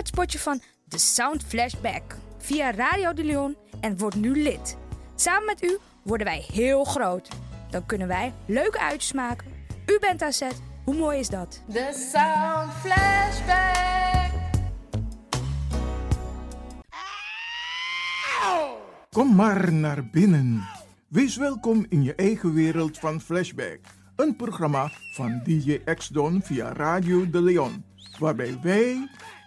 Het spotje van The Sound Flashback via Radio de Leon en word nu lid. Samen met u worden wij heel groot. Dan kunnen wij leuke uitjes maken. U bent aan zet. Hoe mooi is dat? The Sound Flashback. Kom maar naar binnen. Wees welkom in je eigen wereld van Flashback. Een programma van DJ X-Don via Radio de Leon. Waarbij wij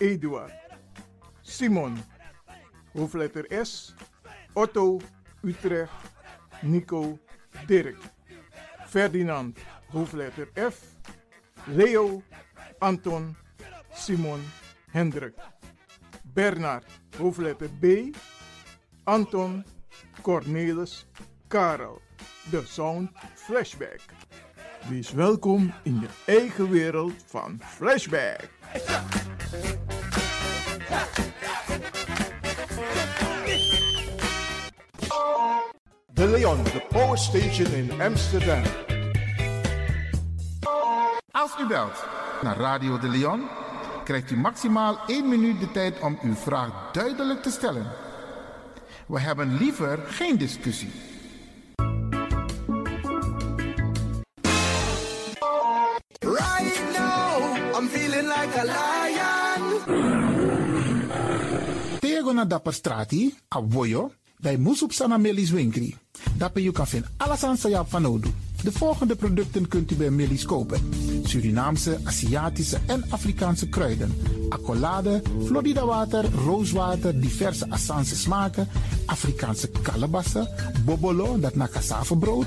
Eduard. Simon, hoofdletter S. Otto, Utrecht. Nico, Dirk. Ferdinand, hoofdletter F. Leo, Anton, Simon, Hendrik. Bernard, hoofdletter B. Anton, Cornelis, Karel. De Sound Flashback. Wees welkom in je eigen wereld van Flashback. De Leon, de Power Station in Amsterdam. Als u belt naar Radio de Leon, krijgt u maximaal 1 minuut de tijd om uw vraag duidelijk te stellen. We hebben liever geen discussie. Right now, I'm feeling like a lion. Tego na dapper strati, a voyo, dai musup sana melis winkri. Dapper you kan alles aan sa van nodu. De volgende producten kunt u bij Millie's kopen. Surinaamse, Aziatische en Afrikaanse kruiden. Accolade, Florida water, rooswater, diverse Assange smaken. Afrikaanse kalebassen, bobolo, dat na cassavebrood.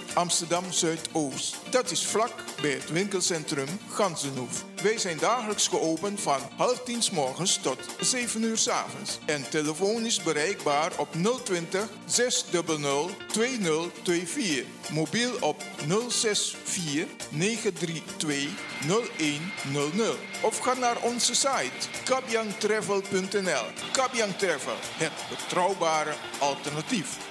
Amsterdam Zuidoost. Dat is vlak bij het winkelcentrum Gansenhoef. Wij zijn dagelijks geopend van half tien morgens tot 7 uur 's avonds. En telefonisch bereikbaar op 020 600 2024. Mobiel op 064 932 0100. Of ga naar onze site kabyangtravel.nl. Kabyang Travel, het betrouwbare alternatief.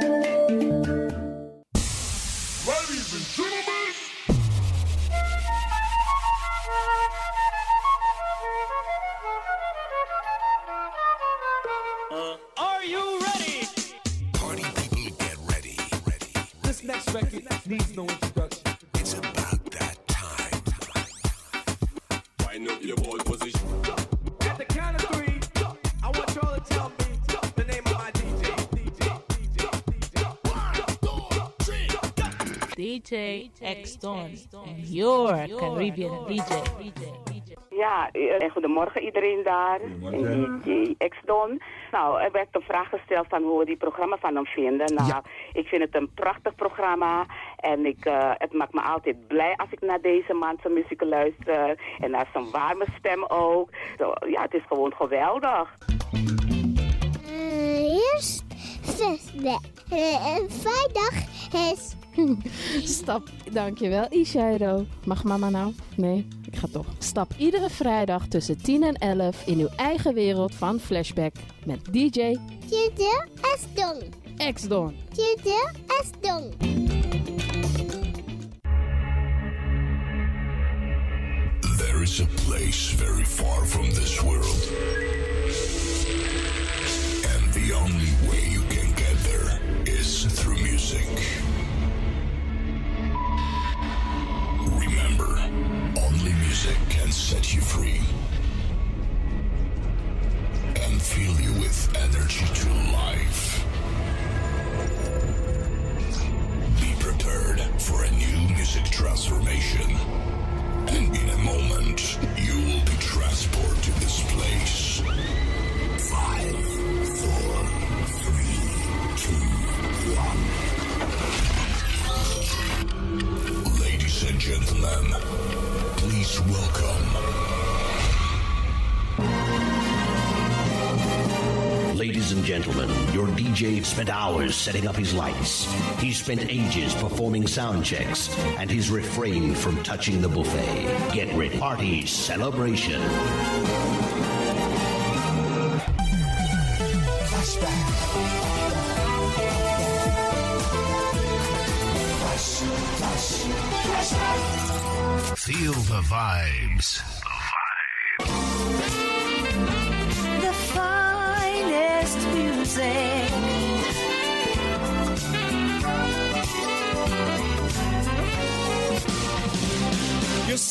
Needs no introduction. It's about that time. Wind up your ball position. At the count of three, I want y'all to tell me the name of my DJ. DJ X Don, your Caribbean DJ. Ja, eh, goedemorgen iedereen daar. DJ X-Don. Nou, er werd een vraag gesteld van hoe we die programma van hem vinden. Nou, ik vind het een prachtig programma. En ik, eh, het maakt me altijd blij als ik naar deze man zijn muziek luister. En naar zijn warme stem ook. Zo, ja, het is gewoon geweldig. eerst flashback. Uh, vrijdag is... Stap, dankjewel Ishairo. Mag mama nou? Nee, ik ga toch. Stap iedere vrijdag tussen 10 en 11 in uw eigen wereld van Flashback met DJ Tjede Esdong. X-Don. Tjede Esdong. There is a place very far from this world. And the only way you is through music. Remember, only music can set you free and fill you with energy to life. DJ spent hours setting up his lights. He spent ages performing sound checks, and he's refrained from touching the buffet. Get ready. Party celebration. Feel the vibes.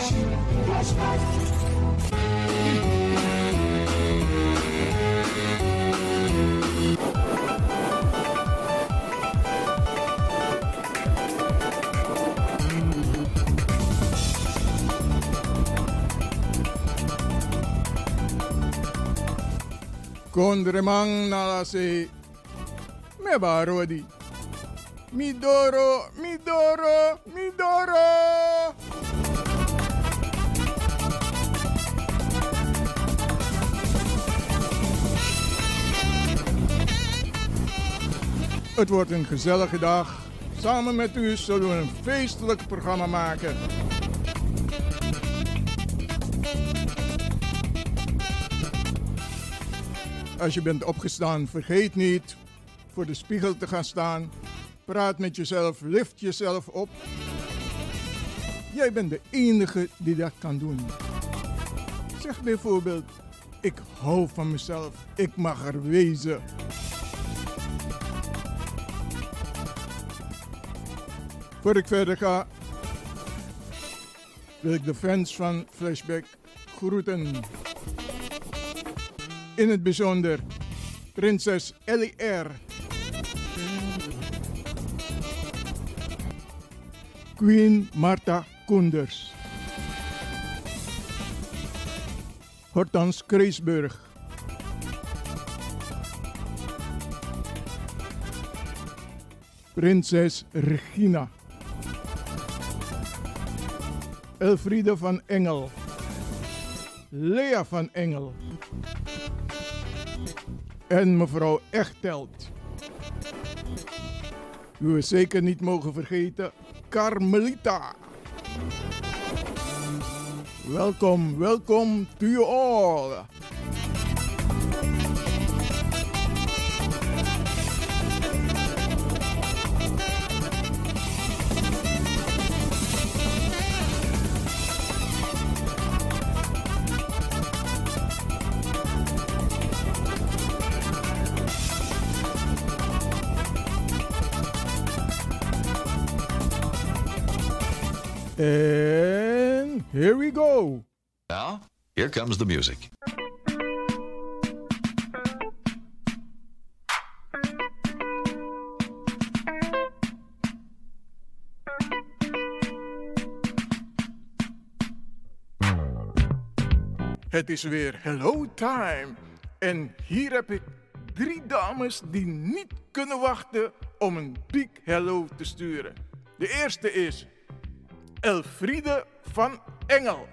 flashback, flashback. Kondreman nalase. Me barodi. Mi doro, mi doro, mi doro. Het wordt een gezellige dag. Samen met u zullen we een feestelijk programma maken. Als je bent opgestaan, vergeet niet voor de spiegel te gaan staan. Praat met jezelf, lift jezelf op. Jij bent de enige die dat kan doen. Zeg bijvoorbeeld, ik hou van mezelf, ik mag er wezen. Voor ik verder ga, wil ik de fans van Flashback groeten. In het bijzonder prinses Ellie R. Queen Martha Koenders. Hortans Kreesburg. Prinses Regina. Elfriede van Engel. Lea van Engel. En mevrouw Echtelt. Wie we zeker niet mogen vergeten, Carmelita. Welkom, welkom to you all. And here we go. Now, here comes the music. Het is weer hello time. En hier heb ik drie dames die niet kunnen wachten om een big hello te sturen. De eerste is Elfriede van Engel.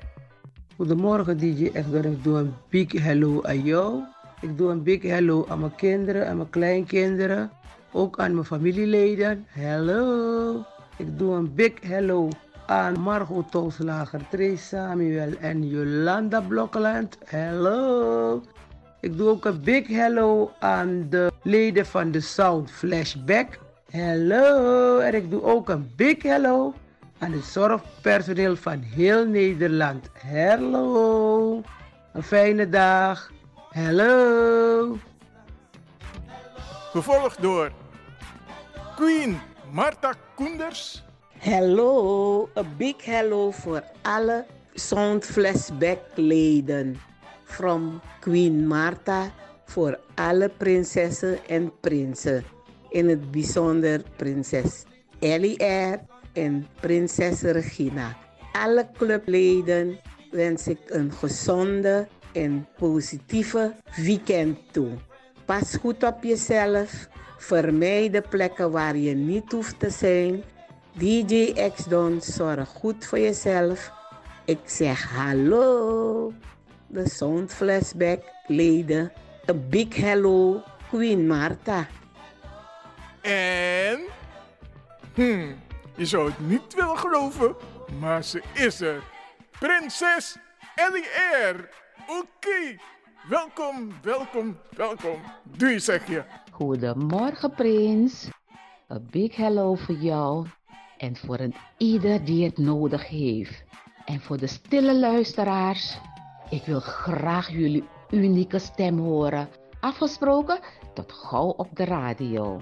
Goedemorgen DJ Edgar, ik doe een big hello aan jou. Ik doe een big hello aan mijn kinderen, aan mijn kleinkinderen. Ook aan mijn familieleden. Hello. Ik doe een big hello aan Margot Tooslager, Trace Samuel en Jolanda Blokkeland. Hello. Ik doe ook een big hello aan de leden van de Sound Flashback. Hello. En ik doe ook een big hello aan het zorgpersoneel van heel Nederland. Hallo. Een fijne dag. Hallo. Gevolgd door Queen Martha Koenders. Hello, een big hello voor alle Sound Flashback leden. From Queen Martha voor alle prinsessen en prinsen. In het bijzonder prinses Ellie R en prinses Regina. Alle clubleden wens ik een gezonde en positieve weekend toe. Pas goed op jezelf. Vermijd de plekken waar je niet hoeft te zijn. DJ X-Don, zorg goed voor jezelf. Ik zeg hallo. De Sound Flashback leden. Een big hello, Queen Martha. En... Hmm, je zou het niet willen geloven, maar ze is er. Prinses Ellie R. Oké, welkom, welkom, welkom. Doe je zeg je. Goedemorgen Prins. Een big hello voor jou en voor een ieder die het nodig heeft. En voor de stille luisteraars, Ik wil graag jullie unieke stem horen. Afgesproken tot gauw op de radio.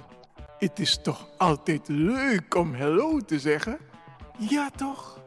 Het is toch altijd leuk om hello te zeggen? Ja, toch?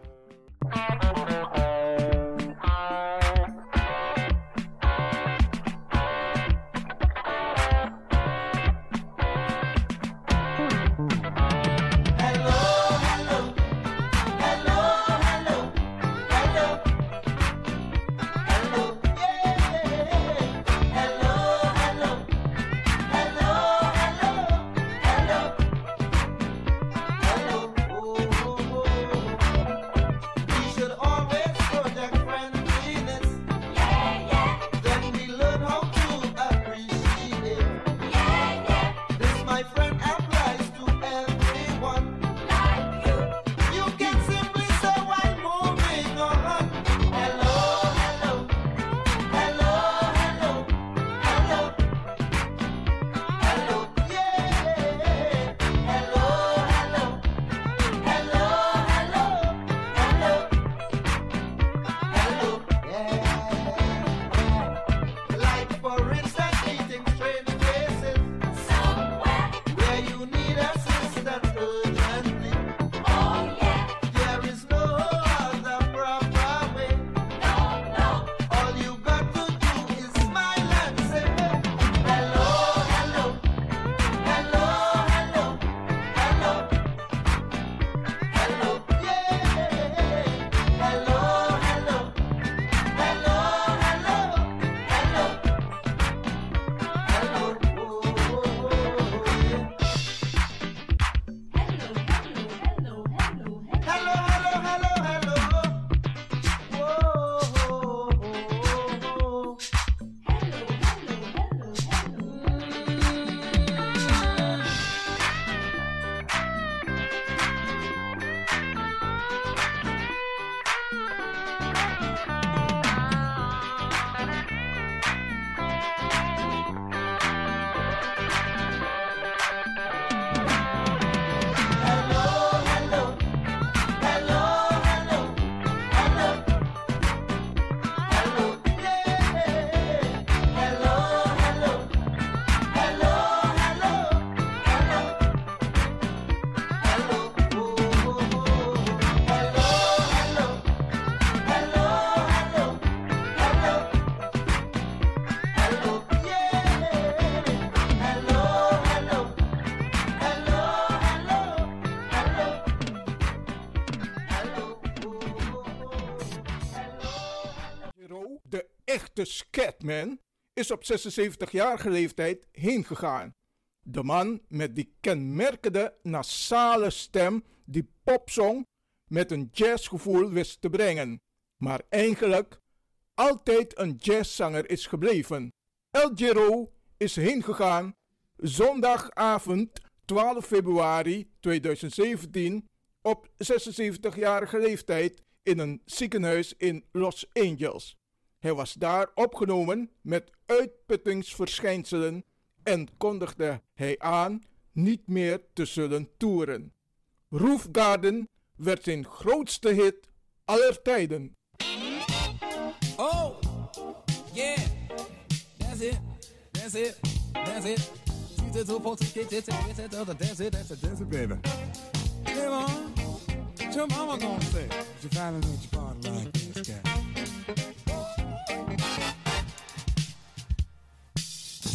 Is op 76-jarige leeftijd heengegaan. De man met die kenmerkende nasale stem die popsong met een jazzgevoel wist te brengen, maar eigenlijk altijd een jazzzanger is gebleven. El Giro is heengegaan zondagavond 12 februari 2017 op 76-jarige leeftijd in een ziekenhuis in Los Angeles. Hij was daar opgenomen met uitputtingsverschijnselen en kondigde hij aan niet meer te zullen toeren. Roof Garden werd zijn grootste hit aller tijden. Oh, yeah, that's it, that's it, that's it. What your mama gonna say? You finally guy.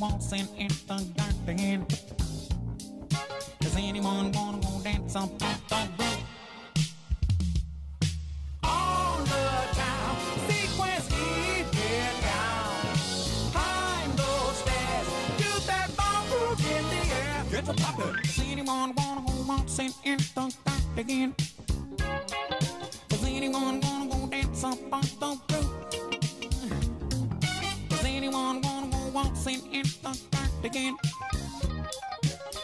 waltzing in the garden? Does anyone wanna go dance up on the roof? On the town, sequence those that the air. Get poppin'. Does anyone wanna go waltzing in the garden? The dark again?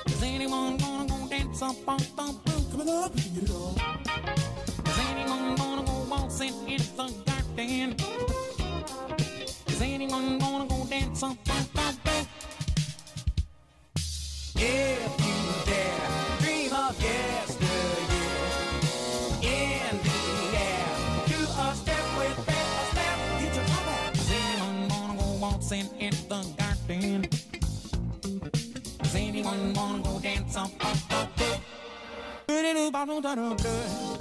Is anyone gonna go dance up on the roof? Coming up, get it on. Is anyone gonna go waltzing in the garden? Is anyone gonna go dance up on the roof? If garden? Does anyone wanna go dance up on the roof?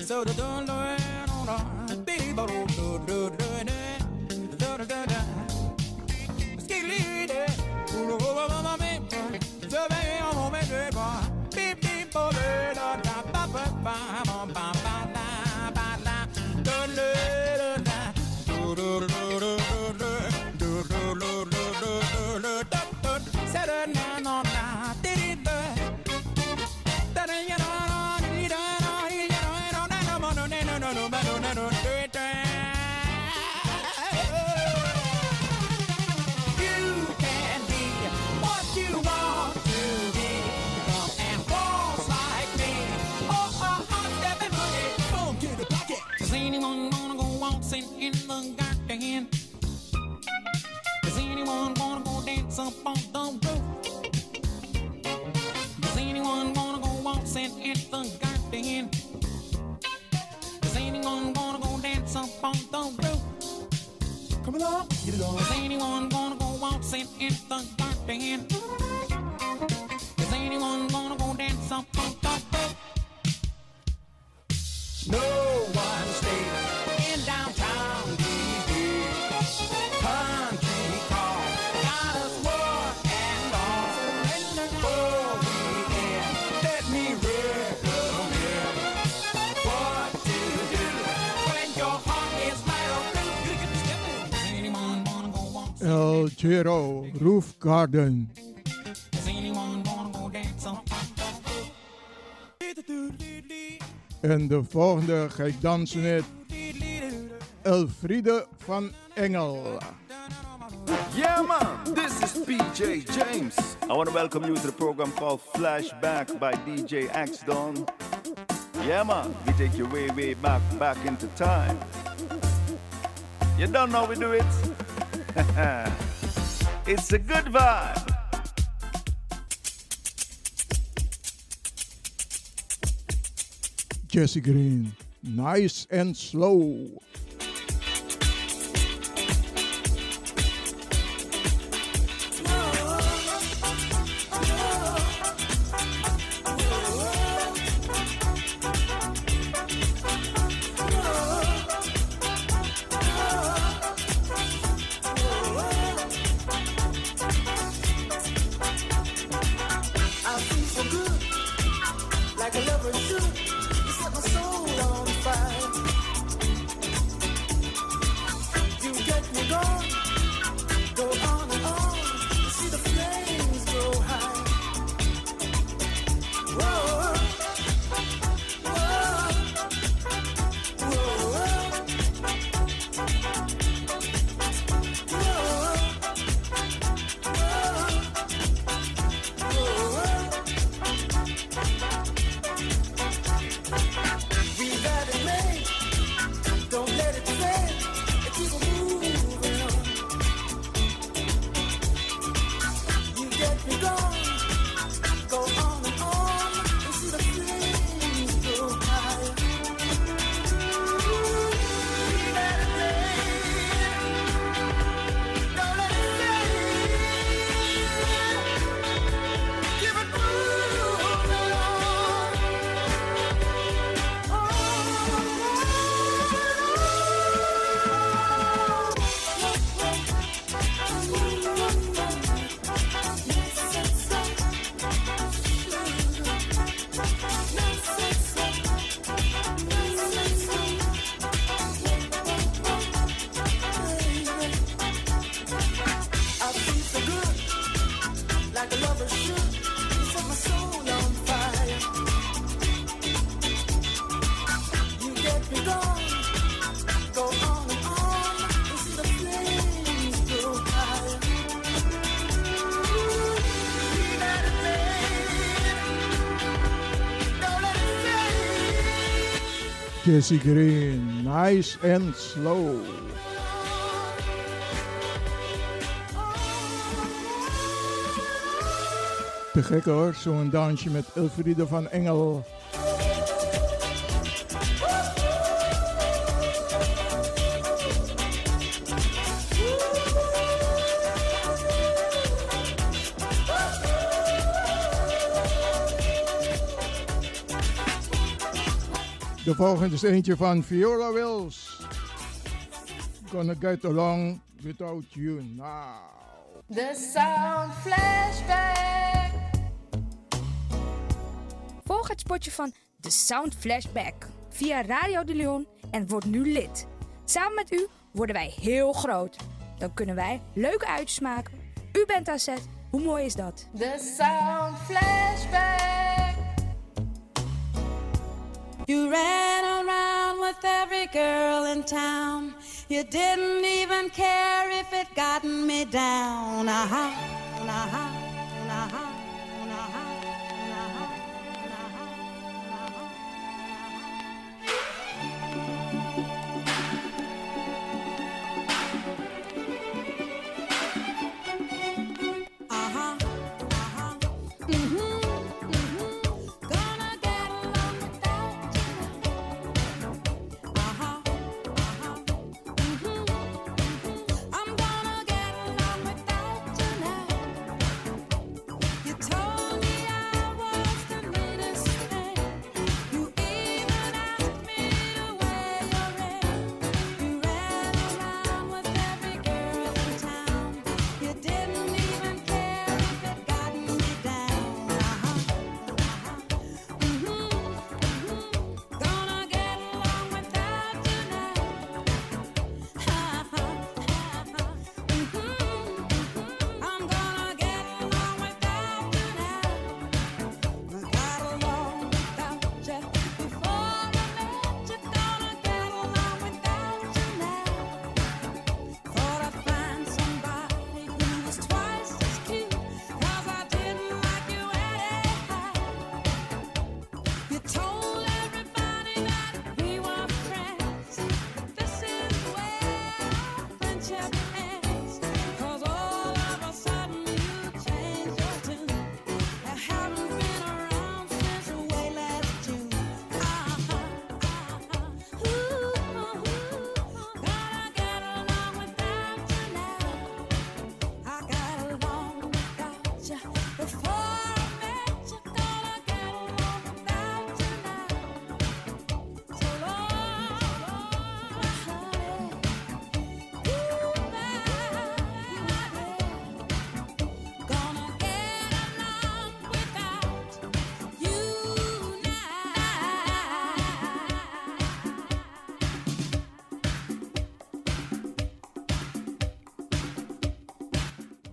So the do do do do do do You the roof? En de volgende ga ik dansen met Elfriede van Engel. Yeah, man, this is PJ James. I want to welcome you to the program called Flashback by DJ X Don. Yeah, man, we take you way, way back, back into time. You don't know we do it? it's a good vibe. Jesse Green. Nice and slow. Jesse Green, Nice and Slow. Te gek hoor, zo'n dansje met Elfriede van Engel. de volgende is eentje van Viola Wills. Gonna get along without you now. The sound flashback. Volg het spotje van The Sound Flashback via Radio de Leon en word nu lid. Samen met u worden wij heel groot. Dan kunnen wij leuke uitjes maken. U bent aan zet. Hoe mooi is dat? The Sound Flashback. You ran around with every girl in town. You didn't even care if it gotten me down. Uh-huh, uh-huh, uh-huh.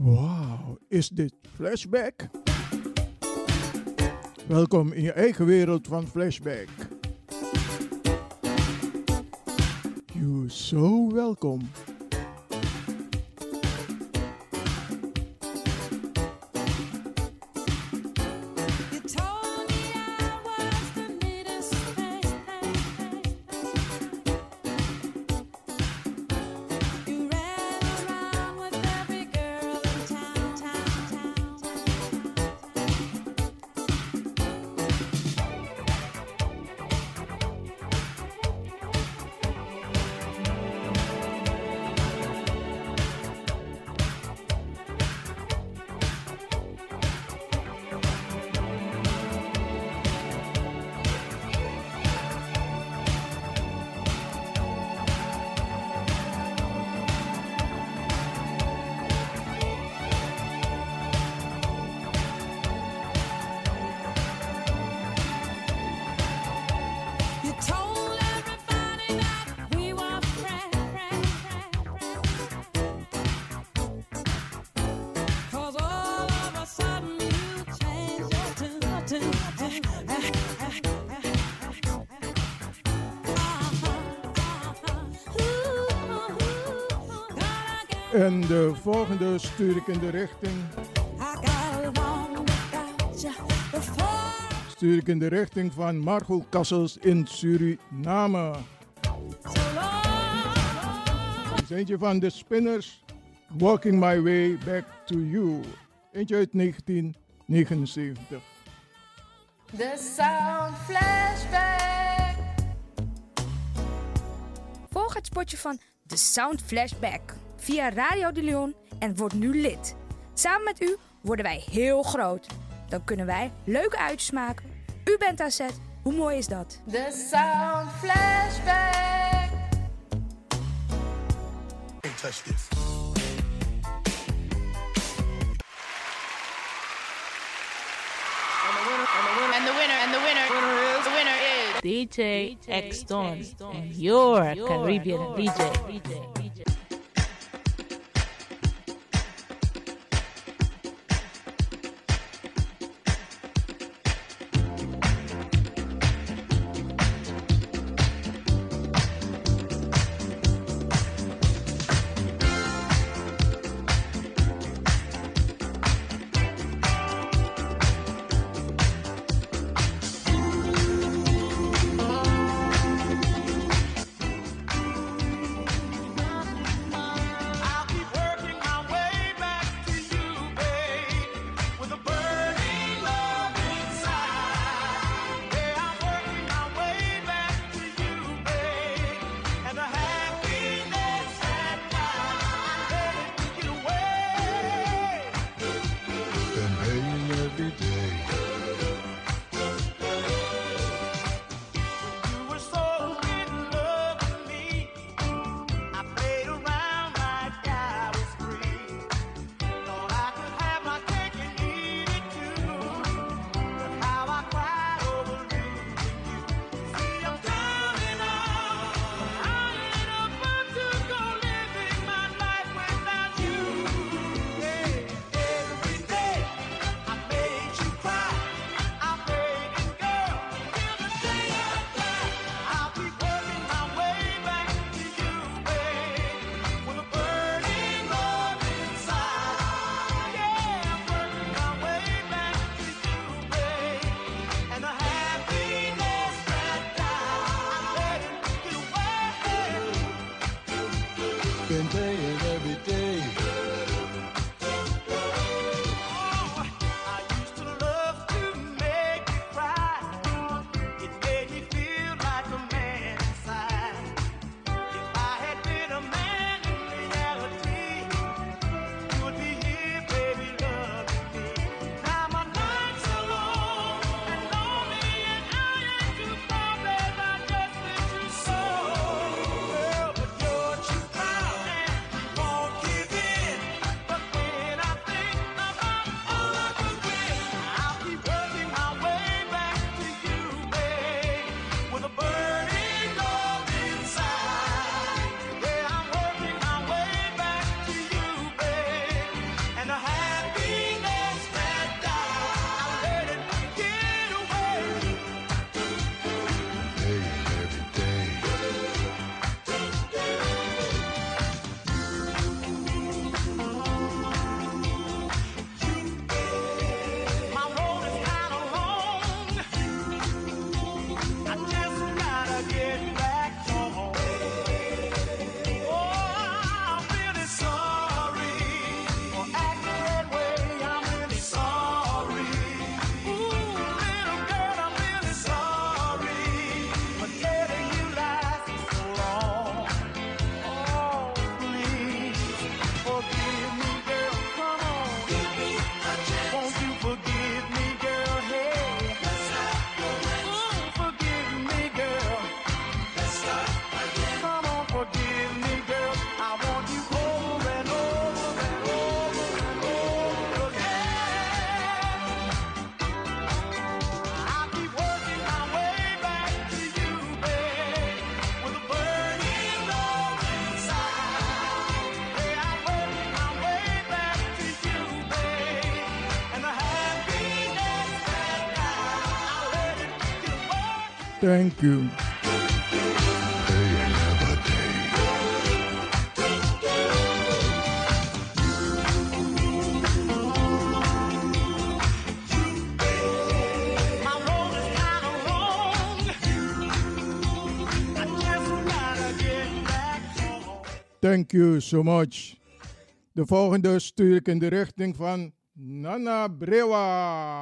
Wauw, is dit flashback? Welkom in je eigen wereld van flashback. You so welcome. volgende stuur ik in de richting. Stuur ik in de richting van Margot Kassels in Suriname. Eentje van de Spinners, Walking My Way Back to You. Eentje uit 1979. The Sound Flashback. Volg het spotje van The Sound Flashback via Radio de Leon en wordt nu lid. Samen met u worden wij heel groot. Dan kunnen wij leuke uitjes maken. U bent AZ, hoe mooi is dat? De Sound Flashback. touch this. Winner, and the winner, is DJ, X Stone, your, your Caribbean DJ. Thank you. Thank you so much. De volgende stuur ik in de richting van Nana Brewa.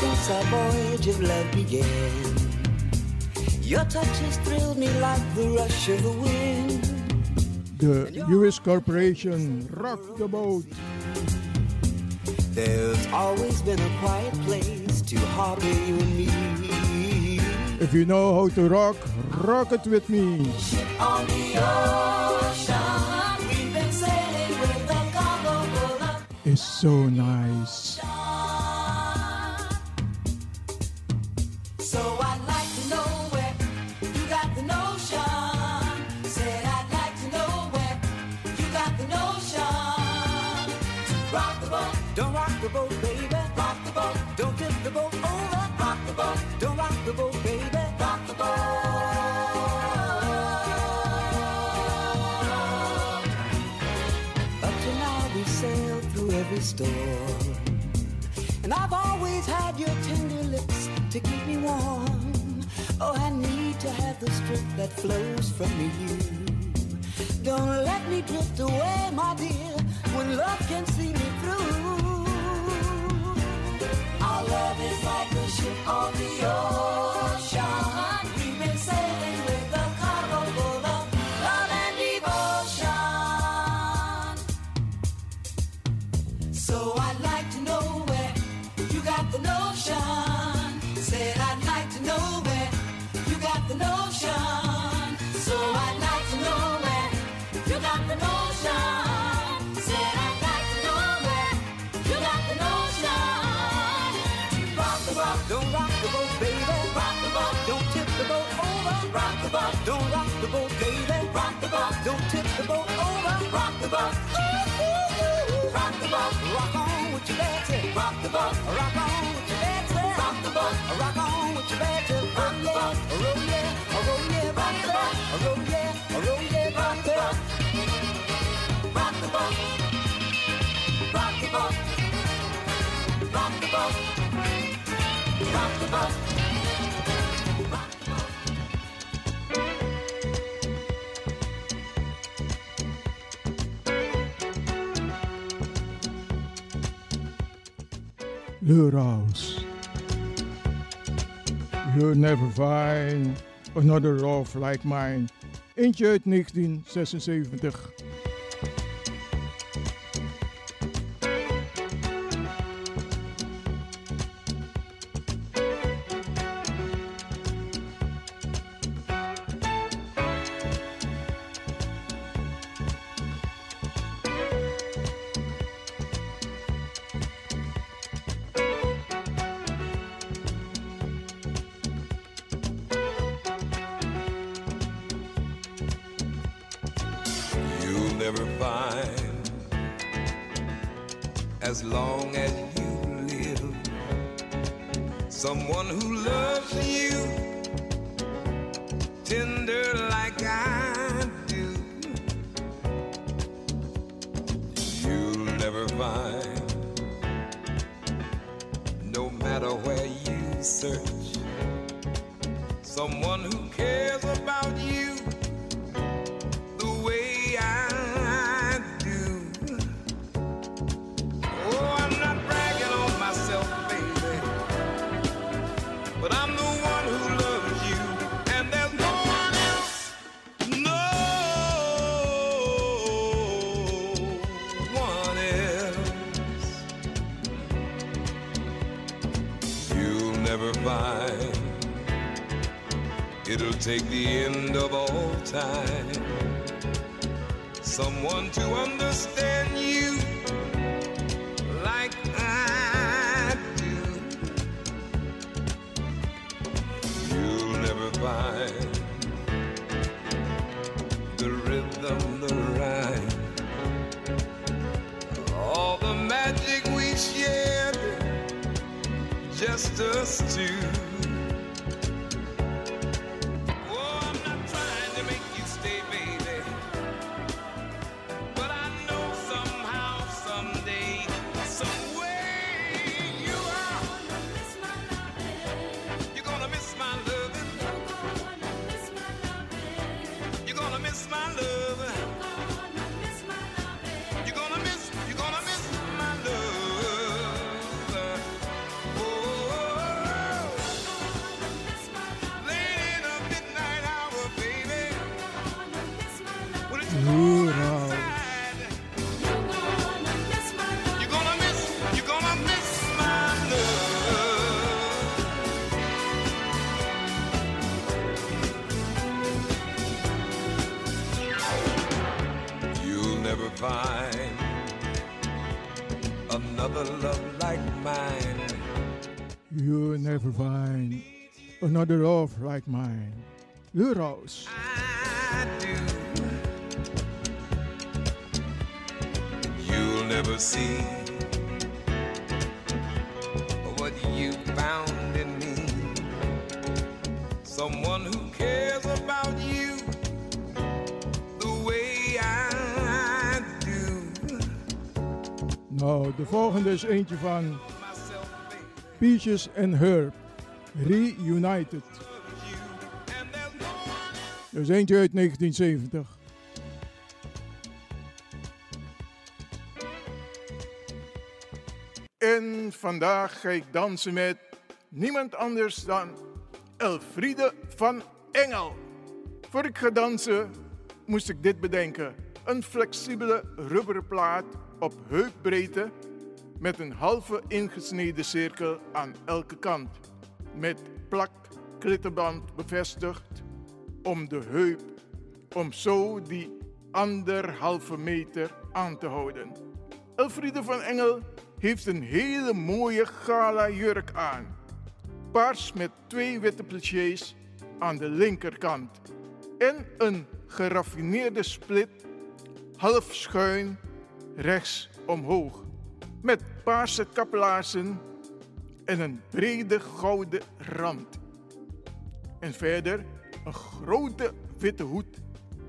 Since our voyage of love began, your touch has thrilled me like the rush of the wind. De US Corporation Rock the Boat. There's always been a quiet place to harbor you and me. If you know how to rock, rock it with me. The ocean, we've been sailing always had your tender lips to keep me warm. Oh, I need to have the strength that flows from you. Don't let me drift away, my dear, when love can see me through. Our love is like a ship on the ocean. We've been sailing with a cargo full of love and devotion. So I'd like to know got the notion. Said I'd like to know where you got the notion. So I'd like to know where you got the notion. Said I'd like to know where you got the notion. Rock the boat, don't rock the boat, baby. Rock the boat, don't tip the boat over. Rock the boat, don't rock the boat, baby. Rock the boat, don't tip the boat over. Rock the boat, ooh, rock the boat, rock Rock on to back the boat, Luraus. You'll never find another love like mine. Eentje uit 1976. Someone who loves you tender like I do. You'll never find, no matter where you search, someone who cares It'll take the end of all time. Someone to understand you like I do. You'll never find the rhythm, the rhyme. All the magic we shared, just us two. Never find another love like mine. You'll never find another love like mine. Leroy's. Is eentje van Peaches and Herb. Reunited. Is eentje uit 1970. En vandaag ga ik dansen met niemand anders dan Elfriede van Engel. Voor ik ga dansen moest ik dit bedenken. Een flexibele rubberen plaat op heupbreedte met een halve ingesneden cirkel aan elke kant. Met plak klittenband bevestigd om de heup, om zo die anderhalve meter aan te houden. Elfriede van Engel heeft een hele mooie gala jurk aan. Paars met twee witte plichés aan de linkerkant. En een geraffineerde split half schuin rechts omhoog. Met paarse kappelaarzen en een brede gouden rand. En verder een grote witte hoed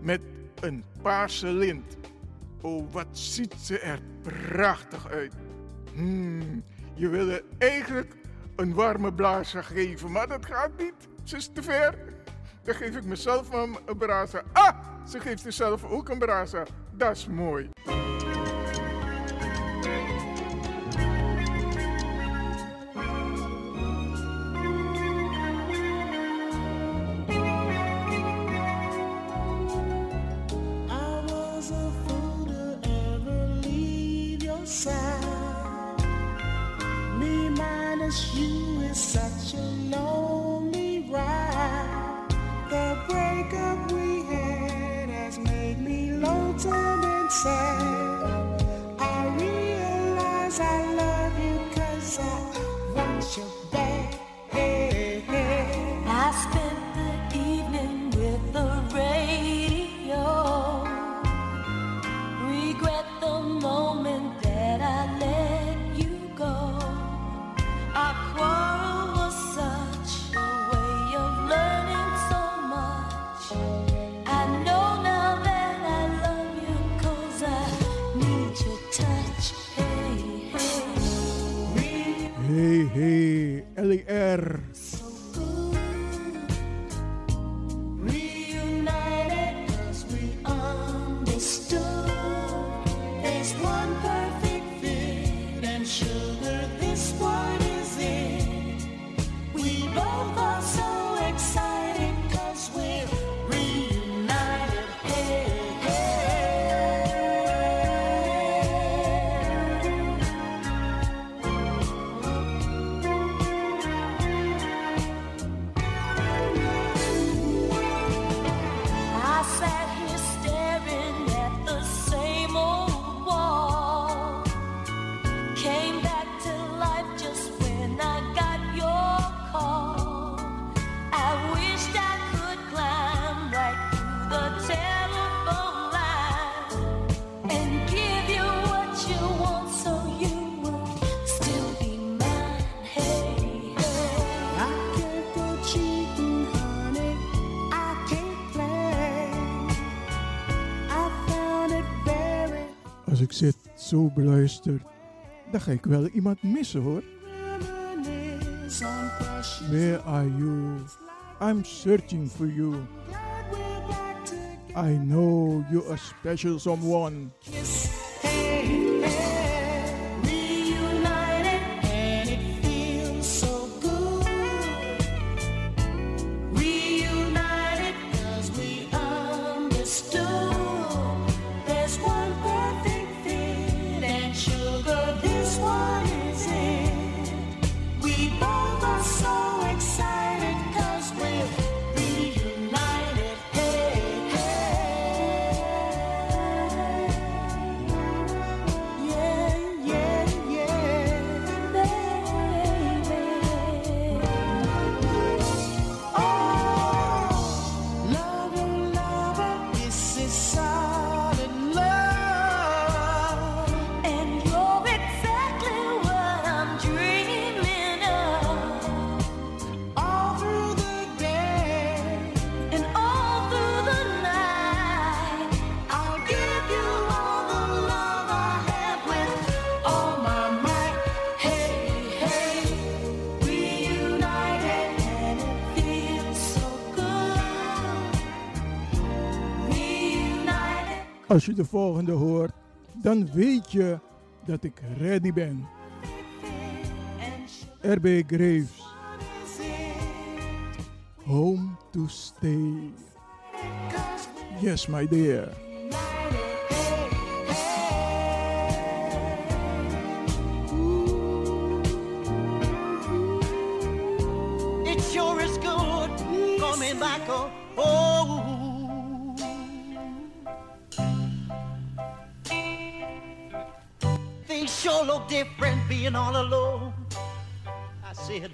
met een paarse lint. Oh, wat ziet ze er prachtig uit. Hmm, je wil er eigenlijk een warme blazer geven, maar dat gaat niet. Ze is te ver. Dan geef ik mezelf een braza. Ah, ze geeft zichzelf ook een braza. Dat is mooi. Zo dan ga ik wel iemand missen hoor. Where are you? I'm searching for you. I know you're a special someone. Als je de volgende hoort, dan weet je dat ik ready ben. RB Graves. Home to stay. Yes, my dear. All alone. I said,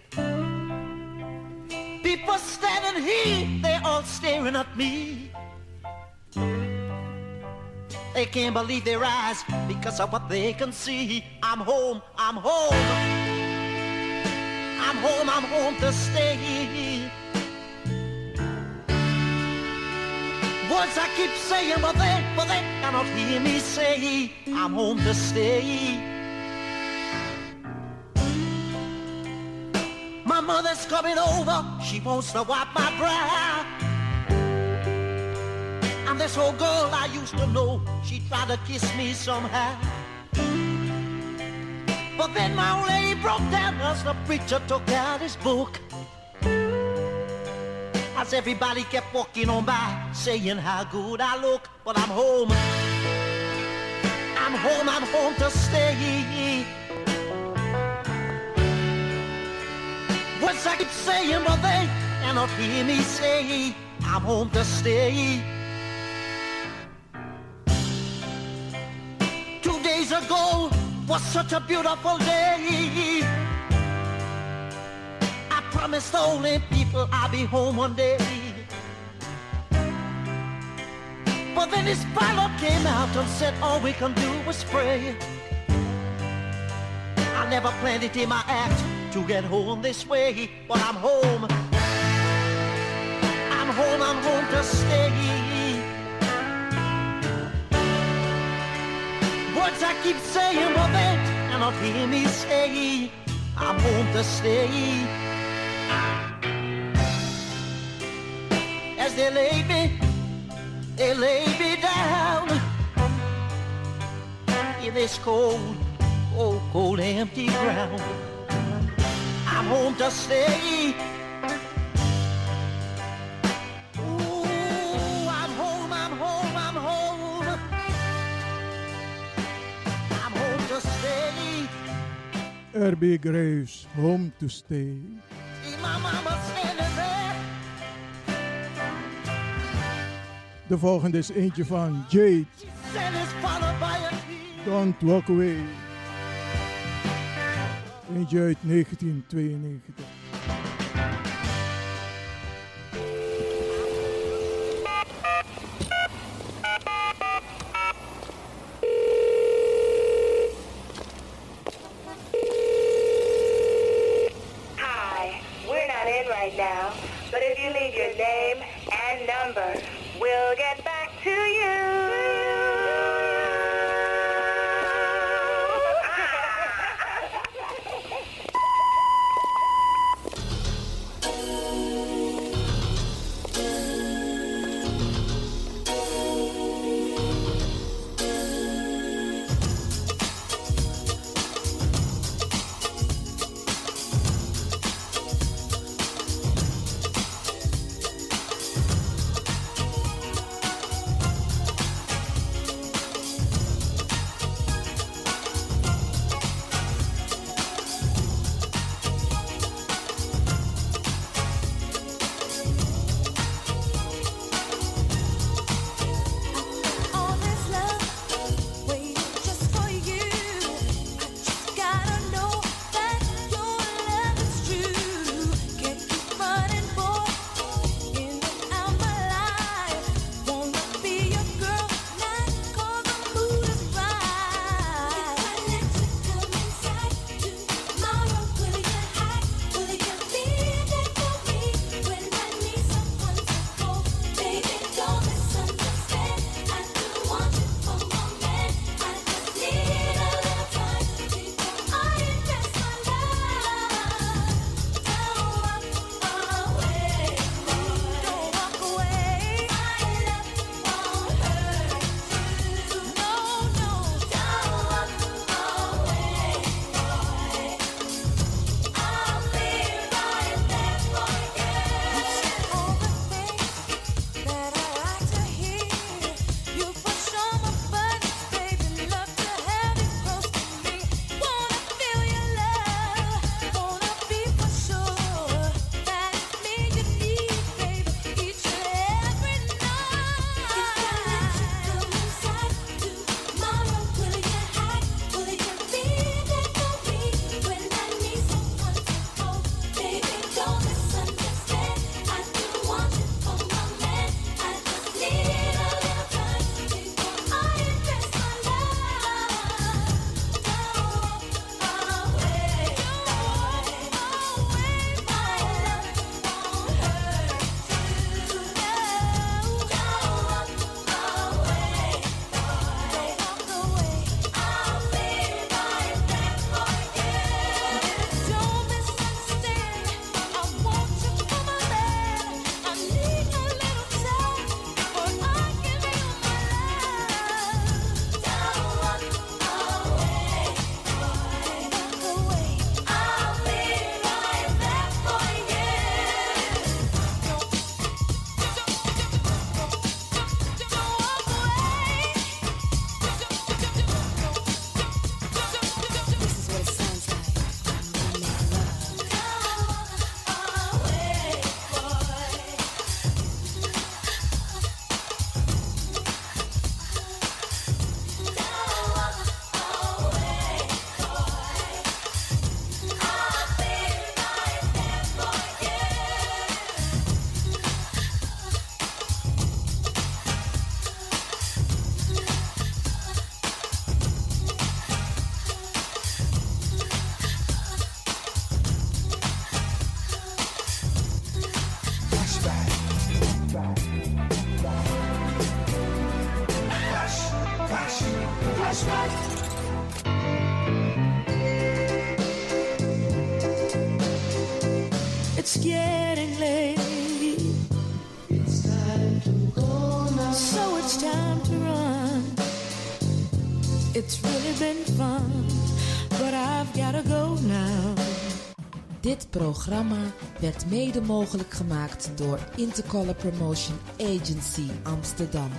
people standing here, they're all staring at me. They can't believe their eyes because of what they can see. I'm home, I'm home. I'm home, I'm home to stay. Words I keep saying, but they, but they cannot hear me say, I'm home to stay. Mother's coming over, she wants to wipe my brow. And this old girl I used to know, she tried to kiss me somehow. But then my old lady broke down as the preacher took out his book. As everybody kept walking on by, saying how good I look. But I'm home. I'm home, I'm home to stay. Words I keep saying, but they cannot hear me say, I'm home to stay. Two days ago was such a beautiful day. I promised the only people I'll be home one day. But then this pilot came out and said all we can do is pray. I never planned it in my act to get home this way, but I'm home. I'm home, I'm home to stay. Words I keep saying, but they cannot hear me say, I'm home to stay. As they laid me, they laid me down in this cold, cold, cold, empty ground. Home to stay. Ooh, I'm home, I'm home, I'm home. I'm home to stay. RB Graves, Home to Stay. De volgende is eentje van Jade. Don't Walk Away. Uit 1992. Dit programma werd mede mogelijk gemaakt door Intercolor Promotion Agency Amsterdam.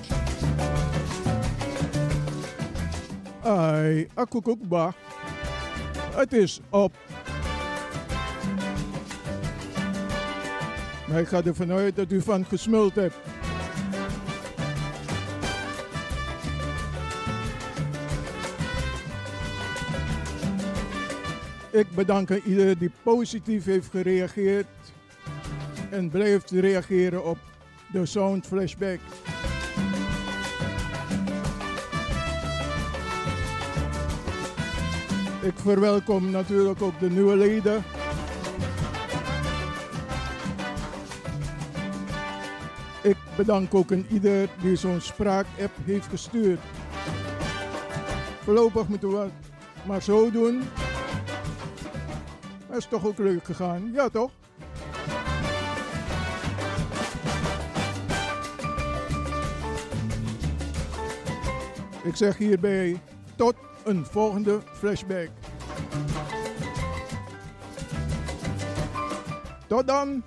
Ai, akukukba. Het is op. Maar ik ga ervan uit dat u van gesmuld hebt. Ik bedank iedereen die positief heeft gereageerd en blijft reageren op de Sound Flashback. Ik verwelkom natuurlijk ook de nieuwe leden. Ik bedank ook aan ieder die zo'n spraak-app heeft gestuurd. Voorlopig moeten we maar zo doen. Is toch ook leuk gegaan, ja toch? Ik zeg hierbij tot een volgende flashback. Tot dan!